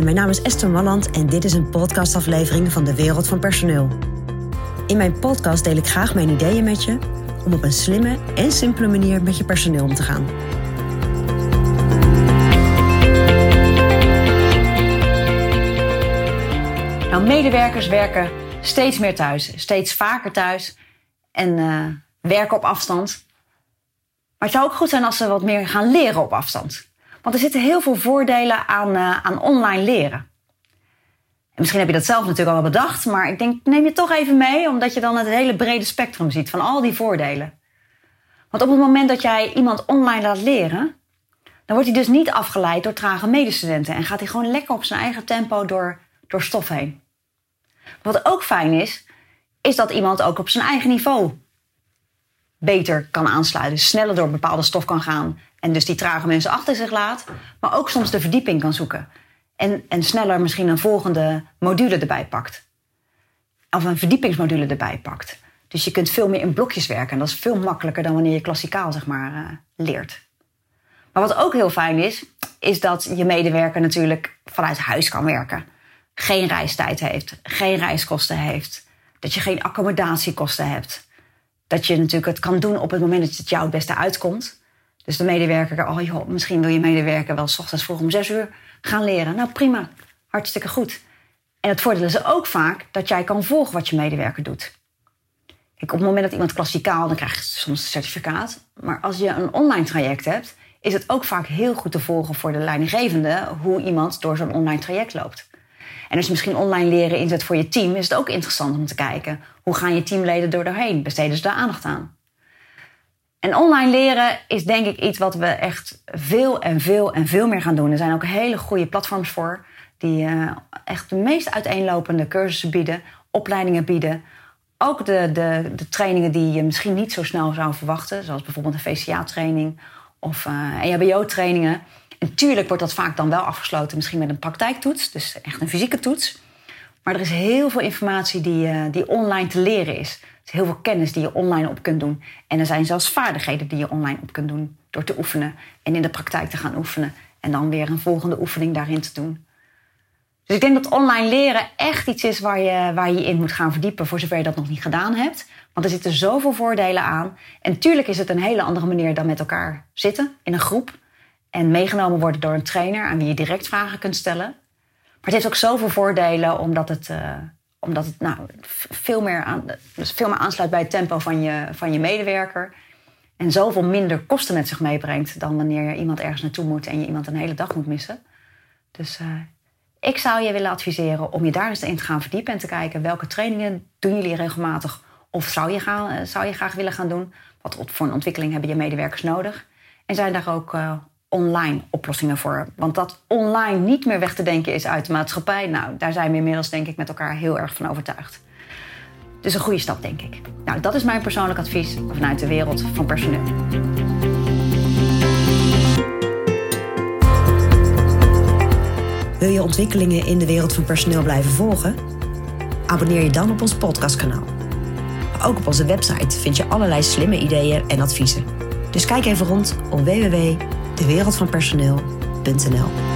Mijn naam is Esther Malland en dit is een podcastaflevering van de Wereld van Personeel. In mijn podcast deel ik graag mijn ideeën met je om op een slimme en simpele manier met je personeel om te gaan. Nou, medewerkers werken steeds meer thuis, steeds vaker thuis en uh, werken op afstand. Maar het zou ook goed zijn als ze wat meer gaan leren op afstand. Want er zitten heel veel voordelen aan, uh, aan online leren. En misschien heb je dat zelf natuurlijk al wel bedacht, maar ik denk, neem je toch even mee, omdat je dan het hele brede spectrum ziet van al die voordelen. Want op het moment dat jij iemand online laat leren, dan wordt hij dus niet afgeleid door trage medestudenten en gaat hij gewoon lekker op zijn eigen tempo door, door stof heen. Wat ook fijn is, is dat iemand ook op zijn eigen niveau beter kan aansluiten, sneller door bepaalde stof kan gaan en dus die trage mensen achter zich laat, maar ook soms de verdieping kan zoeken. En, en sneller misschien een volgende module erbij pakt. Of een verdiepingsmodule erbij pakt. Dus je kunt veel meer in blokjes werken. En dat is veel makkelijker dan wanneer je klassikaal zeg maar, uh, leert. Maar wat ook heel fijn is, is dat je medewerker natuurlijk vanuit huis kan werken. Geen reistijd heeft, geen reiskosten heeft. Dat je geen accommodatiekosten hebt. Dat je natuurlijk het kan doen op het moment dat het jou het beste uitkomt. Dus de medewerker, oh joh, misschien wil je medewerker wel s ochtends vroeg om zes uur gaan leren. Nou prima, hartstikke goed. En het voordeel is ook vaak dat jij kan volgen wat je medewerker doet. Kijk, op het moment dat iemand klassikaal, dan krijg je soms een certificaat. Maar als je een online traject hebt, is het ook vaak heel goed te volgen voor de leidinggevende hoe iemand door zo'n online traject loopt. En als je misschien online leren inzet voor je team, is het ook interessant om te kijken hoe gaan je teamleden door doorheen? Besteden ze daar aandacht aan? En online leren is denk ik iets wat we echt veel en veel en veel meer gaan doen. Er zijn ook hele goede platforms voor die uh, echt de meest uiteenlopende cursussen bieden, opleidingen bieden. Ook de, de, de trainingen die je misschien niet zo snel zou verwachten, zoals bijvoorbeeld een VCA-training of EHBO-trainingen. En tuurlijk wordt dat vaak dan wel afgesloten, misschien met een praktijktoets, dus echt een fysieke toets. Maar er is heel veel informatie die, uh, die online te leren is. Er is heel veel kennis die je online op kunt doen. En er zijn zelfs vaardigheden die je online op kunt doen door te oefenen en in de praktijk te gaan oefenen. En dan weer een volgende oefening daarin te doen. Dus ik denk dat online leren echt iets is waar je waar je in moet gaan verdiepen, voor zover je dat nog niet gedaan hebt. Want er zitten zoveel voordelen aan. En tuurlijk is het een hele andere manier dan met elkaar zitten in een groep. En meegenomen worden door een trainer aan wie je direct vragen kunt stellen. Maar het heeft ook zoveel voordelen omdat het, uh, omdat het nou, veel, meer aan, dus veel meer aansluit bij het tempo van je, van je medewerker. En zoveel minder kosten met zich meebrengt dan wanneer je iemand ergens naartoe moet en je iemand een hele dag moet missen. Dus uh, ik zou je willen adviseren om je daar eens in te gaan verdiepen en te kijken welke trainingen doen jullie regelmatig of zou je, gaan, uh, zou je graag willen gaan doen. Wat voor een ontwikkeling hebben je medewerkers nodig? En zijn daar ook online oplossingen voor. Want dat online niet meer weg te denken is uit de maatschappij, nou, daar zijn we inmiddels denk ik met elkaar heel erg van overtuigd. Dus een goede stap, denk ik. Nou, dat is mijn persoonlijk advies vanuit de wereld van personeel. Wil je ontwikkelingen in de wereld van personeel blijven volgen? Abonneer je dan op ons podcastkanaal. Ook op onze website vind je allerlei slimme ideeën en adviezen. Dus kijk even rond op www dewereldvanpersoneel.nl